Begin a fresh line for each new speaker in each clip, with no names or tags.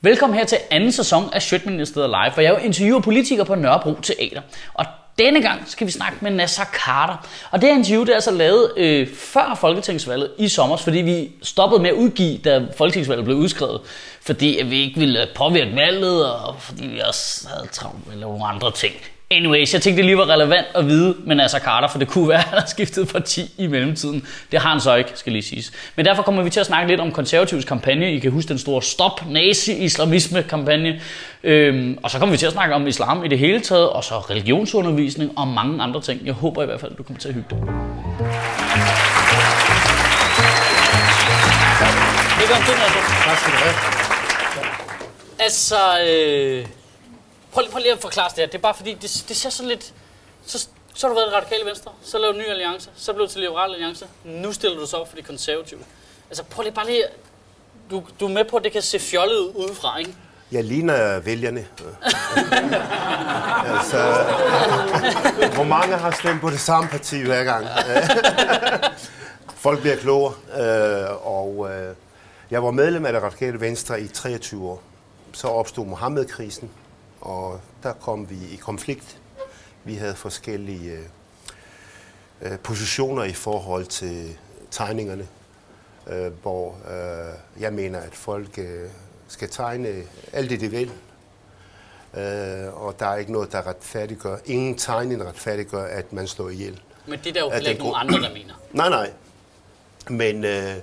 Velkommen her til anden sæson af Sjøtministeriet Live, hvor jeg jo interviewer politikere på Nørrebro Teater. Og denne gang skal vi snakke med Nasser Carter. Og det her interview det er altså lavet øh, før Folketingsvalget i sommer, fordi vi stoppede med at udgive, da Folketingsvalget blev udskrevet. Fordi vi ikke ville påvirke valget, og fordi vi også havde travlt med nogle andre ting. Anyways, jeg tænkte, det lige var relevant at vide med Nasser Carter, for det kunne være, at han har skiftet parti i mellemtiden. Det har han så ikke, skal lige siges. Men derfor kommer vi til at snakke lidt om konservativs kampagne. I kan huske den store Stop Nazi-islamisme-kampagne. Øhm, og så kommer vi til at snakke om islam i det hele taget, og så religionsundervisning og mange andre ting. Jeg håber i hvert fald, at du kommer til at hygge dig. Velkommen til, Nasser.
Tak skal du have.
Altså, øh, prøv, prøv lige at forklare det her. Det er bare fordi, det, det ser sådan lidt... Så, så har du været i radikale venstre, så lavede du en ny alliance, så blev du til liberal alliance, nu stiller du så op for de konservative. Altså prøv lige bare lige... Du, du er med på, at det kan se fjollet ud udefra, ikke?
Jeg ligner vælgerne. altså, hvor mange har stemt på det samme parti hver gang? Folk bliver klogere. Øh, og øh, jeg var medlem af det radikale venstre i 23 år. Så opstod Mohammed-krisen, og der kom vi i konflikt. Vi havde forskellige øh, øh, positioner i forhold til tegningerne, øh, hvor øh, jeg mener, at folk øh, skal tegne alt det, de vil. Øh, og der er ikke noget, der retfærdiggør. Ingen tegning retfærdiggør, at man slår ihjel.
Men det er der jo heller ikke nogen andre, der mener.
Nej, nej. Men øh,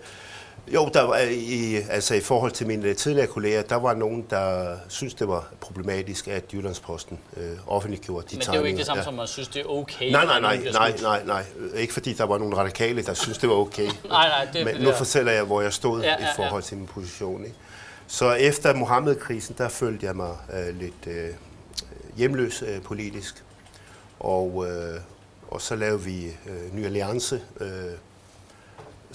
jo, der var i, altså i forhold til mine tidligere kolleger, der var nogen, der synes det var problematisk, at Jyllandsposten øh, offentliggjorde de
Men det er jo ikke det samme
Ja.
som, at synes, det er okay.
Nej, nej, nej,
nogen
nej, nej, nej. Ikke fordi der var nogle radikale, der synes det var okay.
Nej, nej, det
Men
det
nu
der.
fortæller jeg, hvor jeg stod
Ja,
ja,
ja,
i forhold til min position. Ikke? Så efter Mohammed-krisen, der følte jeg mig øh, lidt øh, hjemløs øh, politisk. Og, øh, og så lavede vi øh, Ny Alliance øh,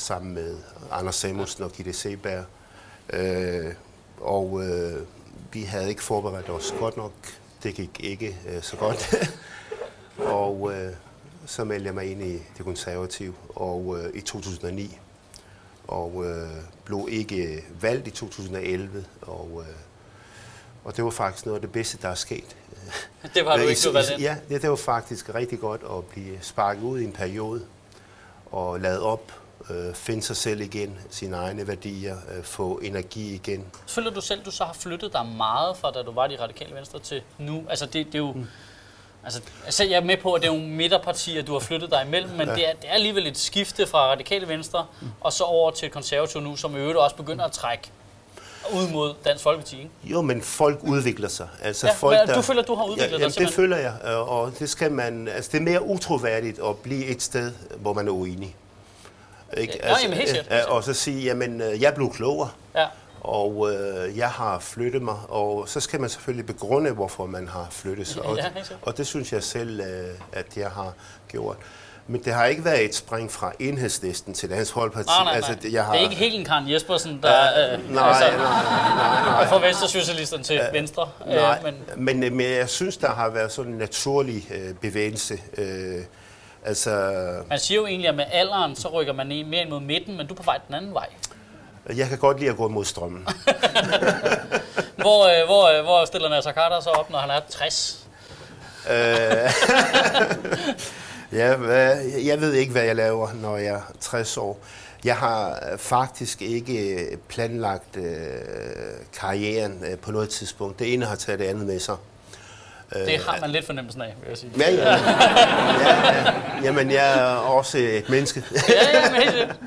sammen med Anders Samuelsen og Gitte Seberg. Øh, og øh, vi havde ikke forberedt os godt nok. Det gik ikke øh, så godt. og øh, så meldte jeg mig ind i det konservative og, øh, i 2009 og øh, blev ikke valgt i 2011. Og, øh, og det var faktisk noget af det bedste, der er sket.
Det var du ikke, du var den.
Ja, det, det var faktisk rigtig godt at blive sparket ud i en periode og lavet op, øh, finde sig selv igen, sine egne værdier, øh, få energi igen.
Føler du selv, du så har flyttet dig meget fra, da du var i radikale venstre til nu? Altså, det, det er jo... Altså, altså, jeg er med på, at det er nogle midterpartier, du har flyttet dig imellem, men ja. det, er, det er alligevel et skifte fra radikale venstre, og så over til konservativ nu, som i øvrigt også begynder at trække ud mod Dansk Folkeparti, ikke?
Jo, men folk udvikler sig. Altså
Ja,
folk,
men du føler, du har udviklet dig
ja, jamen, det
simpelthen?
føler jeg, og det skal man, altså det er mere utroværdigt at blive et sted, hvor man er uenig. Ikke?
Ja, jamen, helt sikkert,
øh, Og så sige, jamen, øh, jeg blev klogere,
Ja.
og øh, jeg har flyttet mig, og så skal man selvfølgelig begrunde, hvorfor man har flyttet sig. Og,
Ja,
og det synes jeg selv, øh, at jeg har gjort. Men det har ikke været et spring fra enhedslisten til Dansk Folkeparti.
Nej, nej, nej.
Altså, det- jeg har,
Det er ikke helt en Karen Jespersen, der øh,
nej,
altså,
nej, nej, nej.
fra venstresocialisterne til venstre.
Nej,
Øh, men,
men, men, men jeg synes, der har været sådan en naturlig øh, bevægelse. Øh, altså,
man siger jo egentlig, at med alderen, så rykker man mere ind mod midten, men du er på vej den anden vej.
jeg kan godt lide at gå mod strømmen.
Hvor, øh, hvor, øh, hvor stiller Nasser Carter så op, når han er 60?
øh, ja, hvad, jeg ved ikke, hvad jeg laver, når jeg er 60 år. Jeg har øh, faktisk ikke planlagt øh, karrieren øh, på noget tidspunkt. Det ene har taget det andet med sig.
Det har man lidt fornemmelsen af, vil jeg sige.
Ja, ja. ja, ja. Jamen, jeg er også et menneske.
Ja, ja, men helt.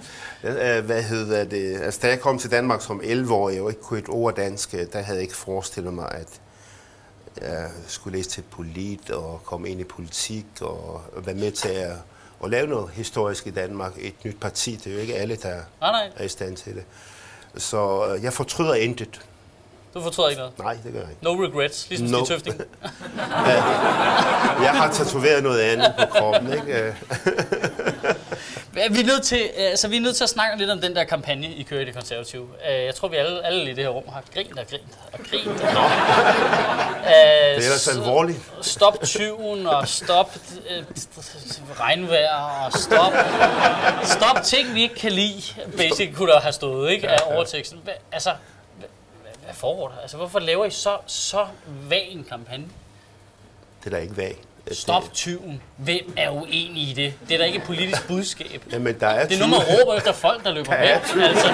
Øh, Hvad hedder det? Altså, da jeg kom til Danmark som 11-årig og ikke kunne et ord dansk, øh, der havde jeg ikke forestillet mig, at jeg skulle læse til polit og komme ind i politik og være med til at, at lave noget historisk i Danmark. Et nyt parti, det er jo ikke alle, der
Nej, nej,
er i stand til det. Så øh, jeg fortryder intet.
Du fortryder ikke noget.
Nej, det gør jeg ikke.
No regrets, ligesom
No.
Stig Tøfting.
Jeg har tatoveret noget andet på kroppen, ikke? Øh,
Vi er nødt til, altså, vi er nødt til at snakke lidt om den der kampagne, I kører i det konservative. Øh, Jeg tror, vi alle, alle i det her rum har grint og grint og grint. Nå.
Det er ellers alvorligt.
Stop tyven og stop øh, regnvejr og stop, stop ting, vi ikke kan lide. Basic kunne der have stået, ikke, af overteksten. Altså, hvad foregår der? Altså, hvorfor laver I så, så vag en kampagne?
Det er da ikke vag.
Stop tyven. Hvem er uenig i det? Det er da ikke et politisk budskab.
Jamen, der er
Det er nu, man
20
råber efter folk, der løber
Der er
væk. Altså,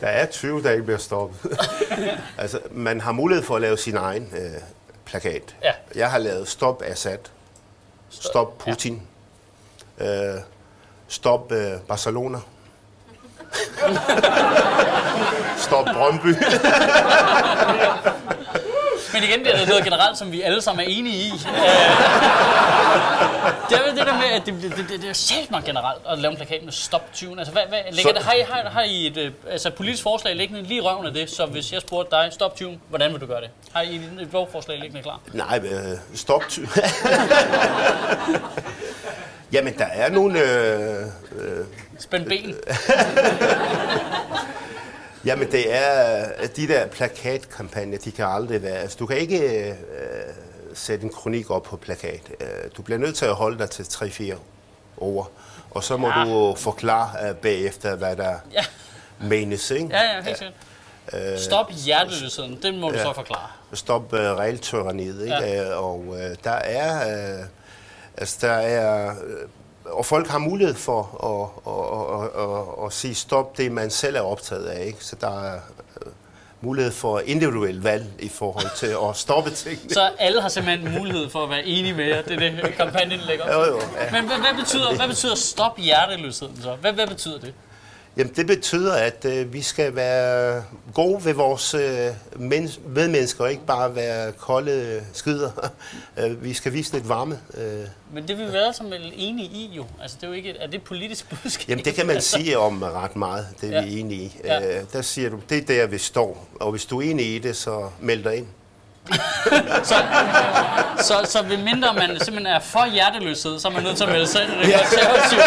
Der er 20, der ikke bliver stoppet. altså, man har mulighed for at lave sin egen øh, plakat.
Ja.
Jeg har lavet Stop Assad, Stop Putin, ja. øh, Stop øh, Barcelona, Stop Brøndby.
men igen, det er noget generelt, som vi alle sammen er enige i. Øh, det er det der med, at det, det, det, det er selv nok generelt at lave en plakat med stop tyven. Altså, hvad, hvad, ligger
Så-
det, har, I, har, har I et øh, altså, politisk forslag liggende lige i røven af det? Så hvis jeg spurgte dig, stop tyven, hvordan vil du gøre det? Har I et, lovforslag liggende klar?
Nej, øh, Stop Ty. Jamen, der er nogle... Øh,
Spænd ben.
Jamen, det er de der plakatkampagner, de kan aldrig være... Altså, du kan ikke øh, sætte en kronik op på plakat. Øh, du bliver nødt til at holde dig til 3-4 ord, og så må
Ja.
du forklare øh, bagefter, hvad der
Ja,
menes, ikke?
ja, ja helt sikkert. Stop hjerteløsheden, det må du
ja.
så forklare.
Stop uh, regeltyranniet, ikke?
Ja.
Ja. Og uh, der er... Uh, altså, der er... Uh, og folk har mulighed for at, at, at, at, at sige stop det, man selv er optaget af, ikke? Så der er uh, mulighed for individuel valg i forhold til at stoppe tingene.
Så alle har simpelthen mulighed for at være enige med jer. Det er det, kampagnen lægger op til.
Jo, jo, ja.
Men hvad, hvad, betyder, hvad betyder stop hjerteløsheden så? Hvad, hvad betyder det?
Jamen, det betyder, at øh, vi skal være gode ved vores øh, men- medmennesker, og ikke bare være kolde skider. Øh, vi skal vise lidt varme. Øh.
Men det vil vi alle sammen vel enige i jo. Altså det er jo ikke, er det et politisk budskab?
Jamen, det kan man sige om ret meget, det er
Ja.
vi enige i.
Ja.
Øh, der siger du, det er der, vi står. Og hvis du er enig i det, så meld dig ind.
Så, så, så ved mindre man simpelthen er for hjerteløshed, så er man nødt til at melde sig ind i det konservative.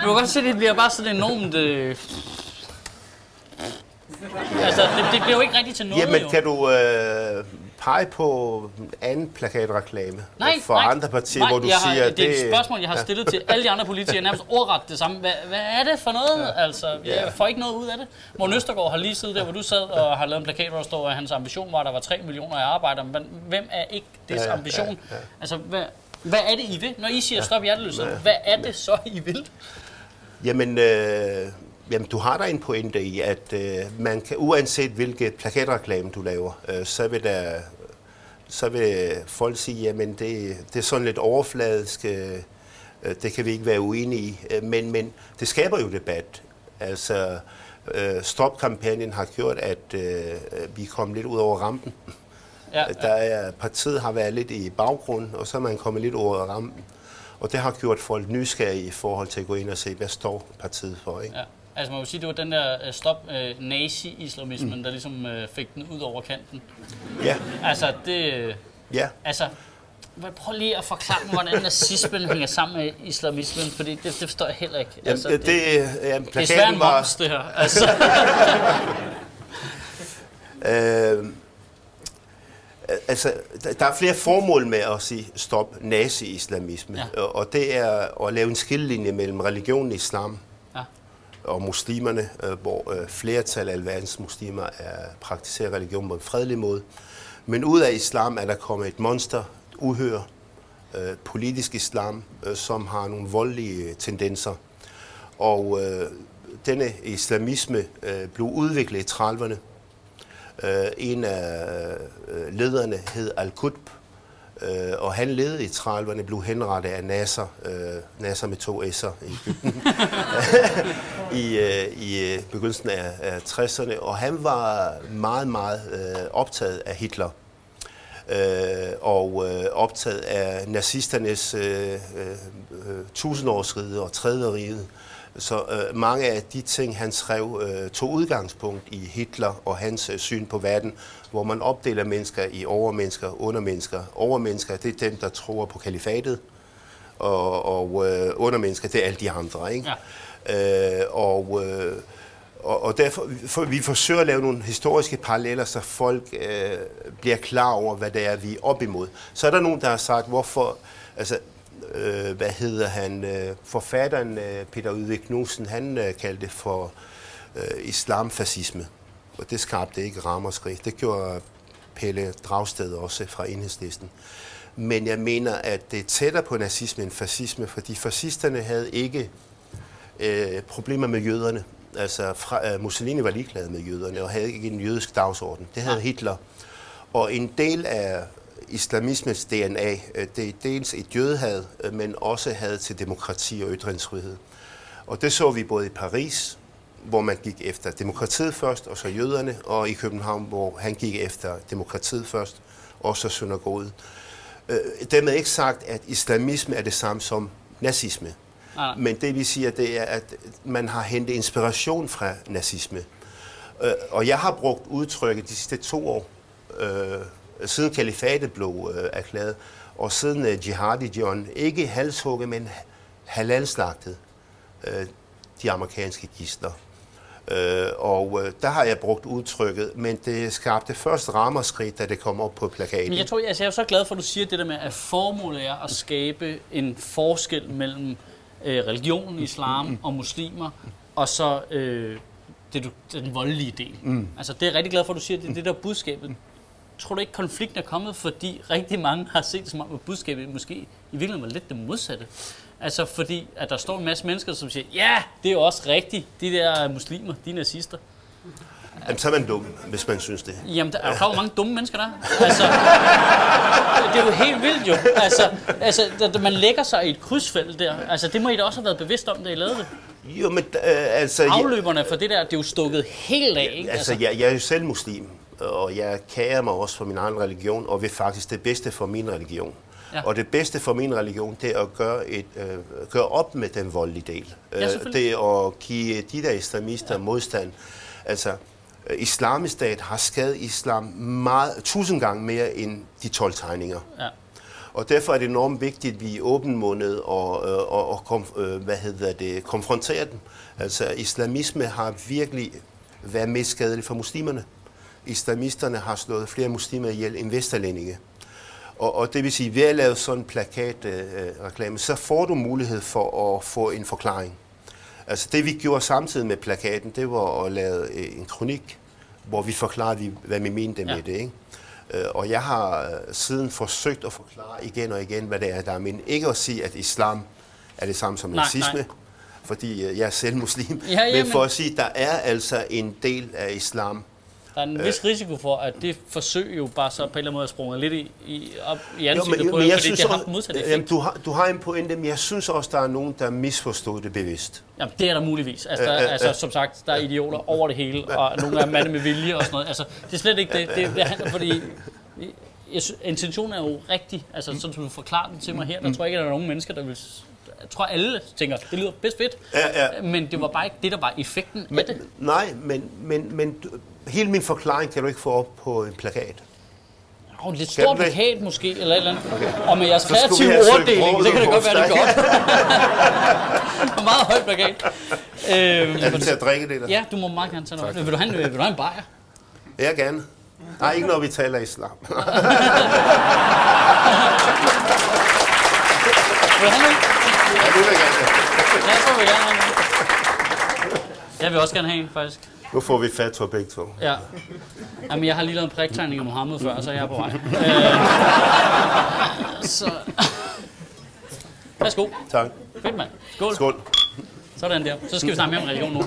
Du kan godt se, det bliver bare sådan enormt... Øh... Altså, det, det bliver jo ikke rigtigt til noget,
Jamen,
jo.
kan du øh, pege på en anden plakatreklame
Nej,
for
nej,
andre partier,
nej,
hvor du
jeg har,
siger,
det er et spørgsmål, jeg har stillet til alle de andre politikere, nærmest ordret det samme. Hvad, hvad er det for noget? Ja. Altså, jeg får ikke noget ud af det. Morten Østergaard har lige siddet der, hvor du sad og har lavet en plakat, hvor der står, at hans ambition var, at der var 3 millioner i arbejder. Men hvem er ikke det
Ja, ja,
ambition?
ja, ja.
Altså, hvad, hvad er det, I vil? Når I siger stop hjerteløshed, hvad er det så, I vil?
Jamen, øh, jamen, du har der en pointe i, at øh, man kan, uanset hvilket plakatreklame du laver, øh, så vil der så vil folk sige, jamen det, det er sådan lidt overfladisk, øh, øh, det kan vi ikke være uenige i, øh, men, men det skaber jo debat. Altså, øh, Stop-kampagnen har gjort, at øh, vi kom lidt ud over rampen.
Ja,
Der er, partiet har været lidt i baggrunden, og så er man kommet lidt over rampen. Og det har gjort folk nysgerrige i forhold til at gå ind og se, hvad står partiet for. Ikke?
ja. Altså man må sige, det var den der øh, stop øh, nazi-islamismen, der ligesom øh, fik den ud over kanten.
Ja,
Altså, det... øh,
ja.
Altså, prøv lige at forklare mig, hvordan nazismen hænger sammen med islamismen, fordi det, det forstår jeg heller ikke.
Jamen,
Altså,
det, det, ja,
det er svært en
var...
moms, det her. Altså,
Øh, altså, der- er flere formål med at sige stop nazi-islamisme,
Ja.
og, og det er at lave en skillelinje mellem religionen islam
ja
og muslimerne, øh, hvor øh, flertal af alverdens muslimer er, praktiserer religion på en fredelig måde. Men ud af islam er der kommet et monster, et uhør, øh, politisk islam, øh, som har nogle voldelige øh, tendenser. Og øh, denne islamisme øh, blev udviklet i 30'erne. Øh, en af øh, lederne hed Al-Qutb, øh, og han levede i 30'erne, blev henrettet af Nasser, øh, Nasser med to S'er i Ægypten, i, øh, i øh, begyndelsen af, af 60'erne, og han var meget, meget øh, optaget af Hitler. Øh, og øh, optaget af nazisternes øh, øh, øh tusindårsrige og tredje rige. Så øh, mange af de ting, han skrev, øh, tog udgangspunkt i Hitler og hans øh, syn på verden, hvor man opdeler mennesker i overmennesker, undermennesker. Overmennesker, det er dem, der tror på kalifatet, og, og øh, undermennesker, det er alle de andre. Ikke? Ja. Øh, og, øh, og, og derfor for, vi forsøger at lave nogle historiske paralleller, så folk øh, bliver klar over, hvad det er, vi er op imod. Så er der nogen, der har sagt, hvorfor... Altså, øh, hvad hedder han? Øh, forfatteren øh, Peter Udvik Knudsen, han øh, kaldte det for øh, islamfascisme. og det skabte ikke ramaskrig. Det gjorde Pelle Dragsted også fra enhedslisten. Men jeg mener, at det er tættere på nazisme end fascisme, fordi fascisterne havde ikke øh, problemer med jøderne. Altså, fra, øh, Mussolini var ligeglad med jøderne og havde ikke en jødisk dagsorden. Det havde Hitler. Og en del af islamismens DNA, øh, det er dels et jødehad, øh, men også had til demokrati og ytringsfrihed. Og det så vi både i Paris, hvor man gik efter demokratiet først, og så jøderne, og i København, hvor han gik efter demokratiet først, og så synagoget. Øh, dermed ikke sagt, at islamisme er det samme som nazisme.
Nej.
Men det vi siger, det er, at man har hentet inspiration fra nazisme. Og jeg har brugt udtrykket de sidste to år, øh, siden kalifatet blev øh, erklæret, og siden øh, jihadi John, ikke halshugget, men halalslagtet øh, de amerikanske gidsler. Øh, og øh, der har jeg brugt udtrykket, men det skabte først rammerskrig, da det kom op på plakaten.
Men jeg, tror, altså, jeg er så glad for, at du siger det der med, at formålet er at skabe en forskel mellem øh, religionen, islam og muslimer, og så øh, det, du, den voldelige del. Mm. Altså, det er jeg rigtig glad for, at du siger, at det er det der er budskabet. Tror du ikke, konflikten er kommet, fordi rigtig mange har set det som om, at budskabet måske i virkeligheden var lidt det modsatte? Altså fordi, at der står en masse mennesker, som siger, ja, det er jo også rigtigt, de der muslimer, de er nazister.
Jamen, så er man dum, hvis man synes det.
Jamen, der er jo klar, hvor mange dumme mennesker der er. Altså, det er jo helt vildt jo. Altså, altså da man lægger sig i et krydsfelt der, altså det må I da også have været bevidst om, da I lavede det.
Jo, men øh, altså...
Afløberne for det der, det er jo stukket helt af, ikke?
Altså, jeg, jeg er jo selv muslim, og jeg kærer mig også for min egen religion, og vil faktisk det bedste for min religion.
Ja.
Og det bedste for min religion, det er at gøre, et, øh, gøre op med den voldelige del.
Ja,
Øh, det er at give de der islamister ja. modstand. Altså, øh, islamisk stat har skadet islam meget, tusind gange mere end de 12 tegninger.
Ja.
Og derfor er det enormt vigtigt, at vi er åbenmundet og, øh, og, og kom, hvad hedder det, konfronterer dem. Altså, islamisme har virkelig været mest skadelig for muslimerne. Islamisterne har slået flere muslimer ihjel end vesterlændinge. Og, og det vil sige, ved at lave sådan en plakatreklame, så får du mulighed for at få en forklaring. Altså det vi gjorde samtidig med plakaten, det var at lave øh, en kronik, hvor vi forklarede, hvad vi mente
Ja.
med det. Ikke? Øh, Og jeg har øh, siden forsøgt at forklare igen og igen, hvad det er, der er men Ikke at sige, at islam er det samme som
Nej,
nazisme,
nej.
fordi øh, jeg er selv muslim.
Ja, ja,
men for at sige, at der er altså en del af islam,
Der er en vis risiko for, at det forsøg jo bare så på en eller anden måde er sprunget lidt i, i, op i ansigtet på jer, fordi det har haft den modsatte
jamen,
effekt.
du, har, du har en pointe, men jeg synes også, der er nogen, der misforstod det bevidst.
Jamen, det er der muligvis. Altså, der,
Øh, øh,
altså
øh.
som sagt, der er idioter over det hele, og nogle er mande med vilje og sådan noget. Altså, det er slet ikke det. Det, det handler, fordi jeg synes, intentionen er jo rigtig. Altså, sådan som du forklarer den til mig her, der tror jeg ikke, at der er nogen mennesker, der vil... Jeg tror, alle tænker, det lyder bedst fedt,
Ja, ja.
men det var bare ikke det, der var effekten af det.
Nej, men, men, men hele min forklaring kan du ikke få op på en plakat.
En lidt stor
det?
plakat måske, eller et eller andet. Okay. Og med jeres kreative orddeling, så kan det godt være, det
dig.
godt. meget høj plakat. Øh,
Er du til at drikke det der?
ja, du må meget gerne tage noget. Vil du have en, vil du have en bajer?
Jeg gerne. Nej, ikke når vi taler islam.
Vil du have noget?
ja, det vil jeg gerne.
Ja, så vil jeg gerne have. Jeg vil også gerne have en, faktisk.
Nu får vi fat på begge to.
Ja. Jamen, jeg har lige lavet en priktegning af Mohammed før, så jeg er på vej. Øh, så... Værsgo.
Tak.
Fedt, mand. Skål.
Skål.
Sådan der. Så skal vi snakke mere om religion nu.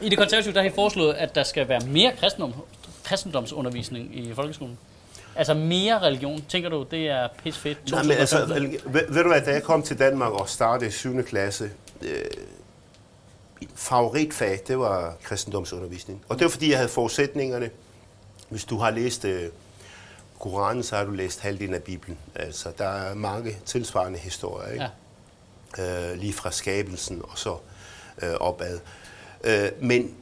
I det konservative, der har I foreslået, at der skal være mere kristendom, kristendomsundervisning i folkeskolen. Altså mere religion. Tænker du, det er pis fedt?
Nej, men altså, ved, ved du hvad, da jeg kom til Danmark og startede i 7. klasse, øh, favoritfag, det var kristendomsundervisning. Og det var fordi, jeg havde forudsætningerne. Hvis du har læst øh, Koranen, så har du læst halvdelen af Bibelen. Altså, der er mange tilsvarende historier, ikke?
Ja.
øh, lige fra skabelsen og så øh, opad. Øh, men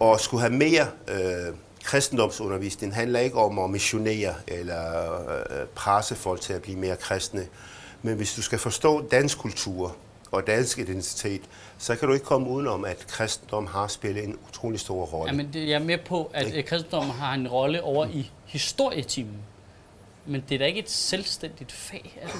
at skulle have mere øh, kristendomsundervisning handler ikke om at missionere eller øh, presse folk til at blive mere kristne. Men hvis du skal forstå dansk kultur og dansk identitet, så kan du ikke komme udenom, at kristendom har spillet en utrolig stor rolle.
Jamen, det, jeg er med på, at øh, kristendom har en rolle over i historietimen. Men det er da ikke et selvstændigt fag, er det?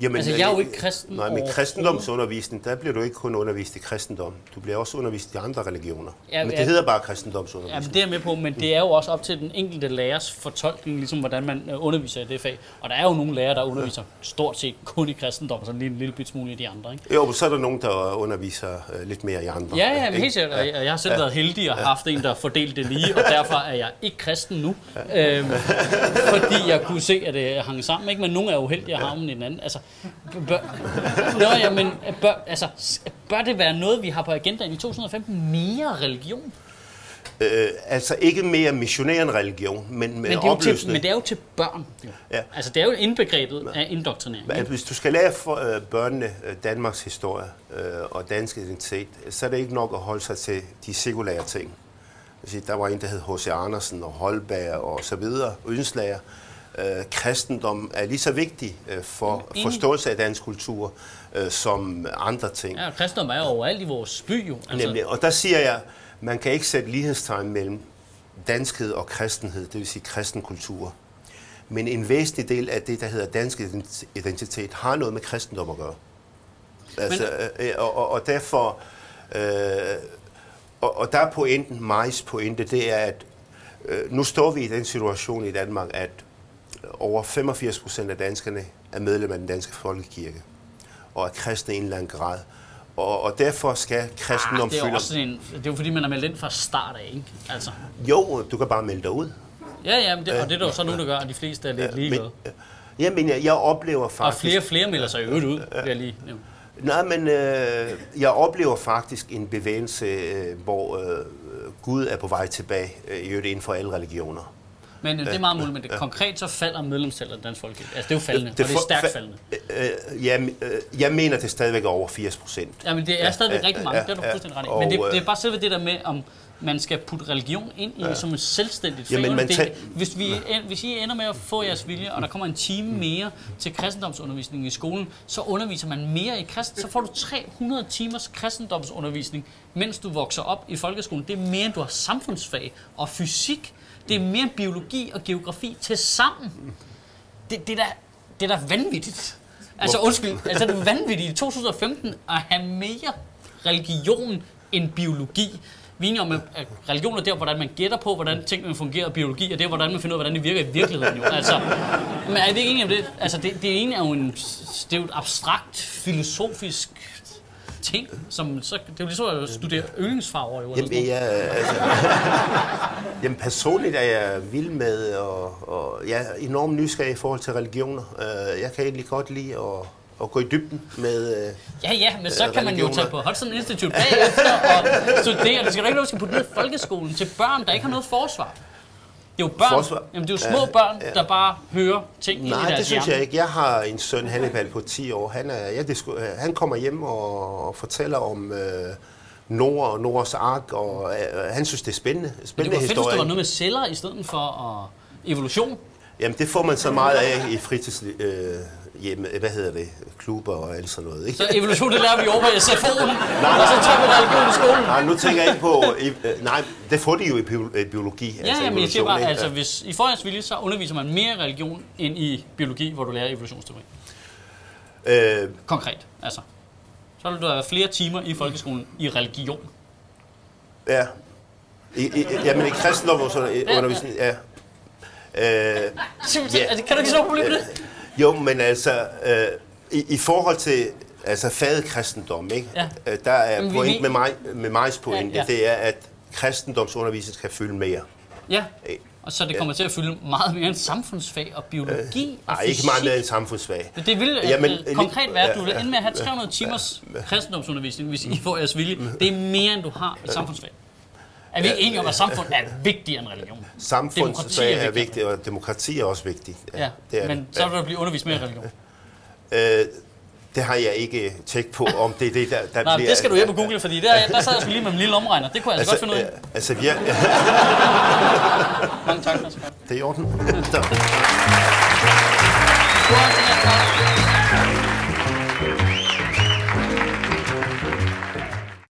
Jamen,
Altså, jeg er jo ikke kristen
Nej, men kristendomsundervisning, der bliver du ikke kun undervist i kristendom. Du bliver også undervist i andre religioner.
Ja,
Ja, men det
ja.
hedder bare
Ja,
kristendomsundervisning.
men det er jeg med på, men det er jo også op til den enkelte lærers fortolkning, ligesom hvordan man øh, underviser i det fag. Og der er jo nogle lærere, der underviser stort set kun i kristendom, og så lige en lille bit smule i de andre, ikke?
Jo, men så er der nogen, der underviser øh, lidt mere i andre.
Ja, ja, men helt sikkert. Og jeg- Jeg har selv været heldig og haft en, der fordelte det lige, og derfor er jeg ikke kristen nu. Øhm, fordi jeg kunne se, at det hang sammen, ikke? Men nogle er uheldige at havne i den anden. Altså, bør, Nå, ja, men bør, altså, bør det være noget, vi har på agendaen i 2015? Mere religion?
Øh, altså ikke mere missionær end religion, men med
Men det, er jo til,
opløsning.
men det er jo til børn. Jo.
Ja.
Altså, det er jo indbegrebet af indoktrinering.
Men hvis du skal lære for, øh, børnene øh, Danmarks historie øh, og dansk identitet, så er det ikke nok at holde sig til de sekulære ting. Altså, Der var en, der hed H.C. Andersen og Holberg og så videre, Ønslager. Øh, kristendom er lige så vigtig øh, for
Enig.
forståelse af dansk kultur øh, som andre ting.
Ja, kristendom er jo overalt i vores by, jo. Altså,
Nemlig. Og der siger jeg, man kan ikke sætte lighedstegn mellem danskhed og kristenhed, det vil sige kristen kultur. Men en væsentlig del af det, der hedder dansk ident- identitet, har noget med kristendom at gøre. Altså, øh, og, og, og derfor, øh, og, og der er pointen, Majs pointe, det er, at øh, nu står vi i den situation i Danmark, at over 85 procent af danskerne er medlem af den danske folkekirke, og er kristne i en eller anden grad. Og, og derfor skal kristendom
ah, det er jo
fylde...
også en, det er jo fordi, man er meldt ind fra start af, ikke? Altså,
Jo, du kan bare melde dig ud.
ja, ja, men det, og det er der jo så nogen, der gør, og de fleste er lidt ligeglade.
Men, jamen, jeg, jeg oplever
Og
faktisk...
flere og flere melder sig i øvrigt ud, vil jeg lige nævne.
Nej, men øh, jeg oplever faktisk en bevægelse, øh, hvor øh, Gud er på vej tilbage, øh, i øvrigt inden for alle religioner.
Men øh, det er meget muligt, men det, konkret så falder medlemstallet af Dansk Folkekirke. Altså, det er jo faldende, det, og det er stærkt
fa-
faldende.
Øh, jeg, øh, jeg mener, det er stadigvæk over 80 procent.
Ja, men det er stadigvæk
ja,
rigtig mange,
ja,
det er du
ja.
fuldstændig ret i. Men det, det er
øh,
bare selve det der med, om man skal putte religion ind i som et selvstændigt fag.
Jamen, man tag-
hvis, vi, hvis I ender med at få jeres vilje, og der kommer en time
Mm.
mere til kristendomsundervisning i skolen, så underviser man mere i kristen, så får du 300 timers kristendomsundervisning, mens du vokser op i folkeskolen. Det er mere, end du har samfundsfag og fysik. Det er mere end biologi og geografi til sammen. Det, det, er da, det er da vanvittigt. Altså undskyld, altså det er vanvittigt i 2015 at have mere religion end biologi. Vi er om, at religion er der, hvordan man gætter på, hvordan tingene fungerer, og biologi er der, hvordan man finder ud af, hvordan det virker i virkeligheden. Jo. Altså, men er vi ikke enige om det? Altså, det, det ene er jo, en, det er jo et abstrakt, filosofisk ting, som så, det er jo ligesom at studere yndlingsfarver. Jo,
Jamen,
noget.
jeg, altså, jamen, personligt er jeg vild med, og, og jeg er enormt nysgerrig i forhold til religioner. Øh, Jeg kan egentlig godt lide at, at gå i dybden med... øh,
Ja, ja, men så
øh,
kan man jo tage på Hudson Institute bagefter og studere. Det skal du ikke noget, skal putte ned i folkeskolen til børn, der ikke har noget forsvar. Det er jo børn,
Forsvar?
jamen det er jo små børn, der bare hører ting ind i
Nej,
deres
det synes
hjerne.
jeg ikke. Jeg har en søn, Hannibal, på 10 år. Han, er, ja, det sku, han kommer hjem og, og fortæller om øh, Nord og Nords ark, og øh, han synes, det er spændende,
Men det
spændende
var fedt, hvis det var noget med celler i stedet for at evolution.
Jamen, det får man så meget af i fritids... Øh, hjemme, hvad hedder det? Klubber og alt sådan noget, ikke?
Så evolution, det lærer vi over i SFO'en, og så tager vi religion i skolen.
Nej, nu tænker jeg ikke på... Øh, nej, det får de jo i bio- øh, biologi.
Ja, ja, men jeg siger bare,
ikke?
altså hvis i forhånds vilje, så underviser man mere religion end i biologi, hvor du lærer evolutionsteori.
Øh,
Konkret, altså. Så vil du have flere timer i folkeskolen i religion.
ja. I, i, jamen, i kristendom sådan øh, ja. Øh,
Simpelthen,
Ja.
altså, kan du ikke så problem med det?
Jo, men altså, øh, i, i forhold til altså faget kristendom, ikke?
Ja.
Øh, der er
Men
point
vi-
med mig, med migs pointe,
Ja,
ja,
ja.
det er, at kristendomsundervisning skal fylde mere.
Ja,
Øh,
og så det kommer til at fylde meget mere end samfundsfag og biologi og
Nej, ikke meget mere end samfundsfag.
Men Det vil
Jamen, lige-
konkret være, at du vil
ja,
ende med at have 300 timers kristendomsundervisning, hvis I får jeres vilje. Det er mere, end du har i samfundsfag. Er vi ikke enige om, at samfund er vigtigere end religion?
Samfundsfag
er
er
vigtigt.
og demokrati er også vigtigt.
Ja,
det er
men
det.
så vil der blive undervist mere i religion.
Øh, det har jeg ikke tjekket på, om det er det, der, der
Nej,
bliver...
det skal du hjem og google, fordi der, der sad jeg sgu lige med min lille omregner. Det kunne jeg altså, godt finde ud af.
øh, altså, vi er,
Mange tak. Mads.
det er i orden.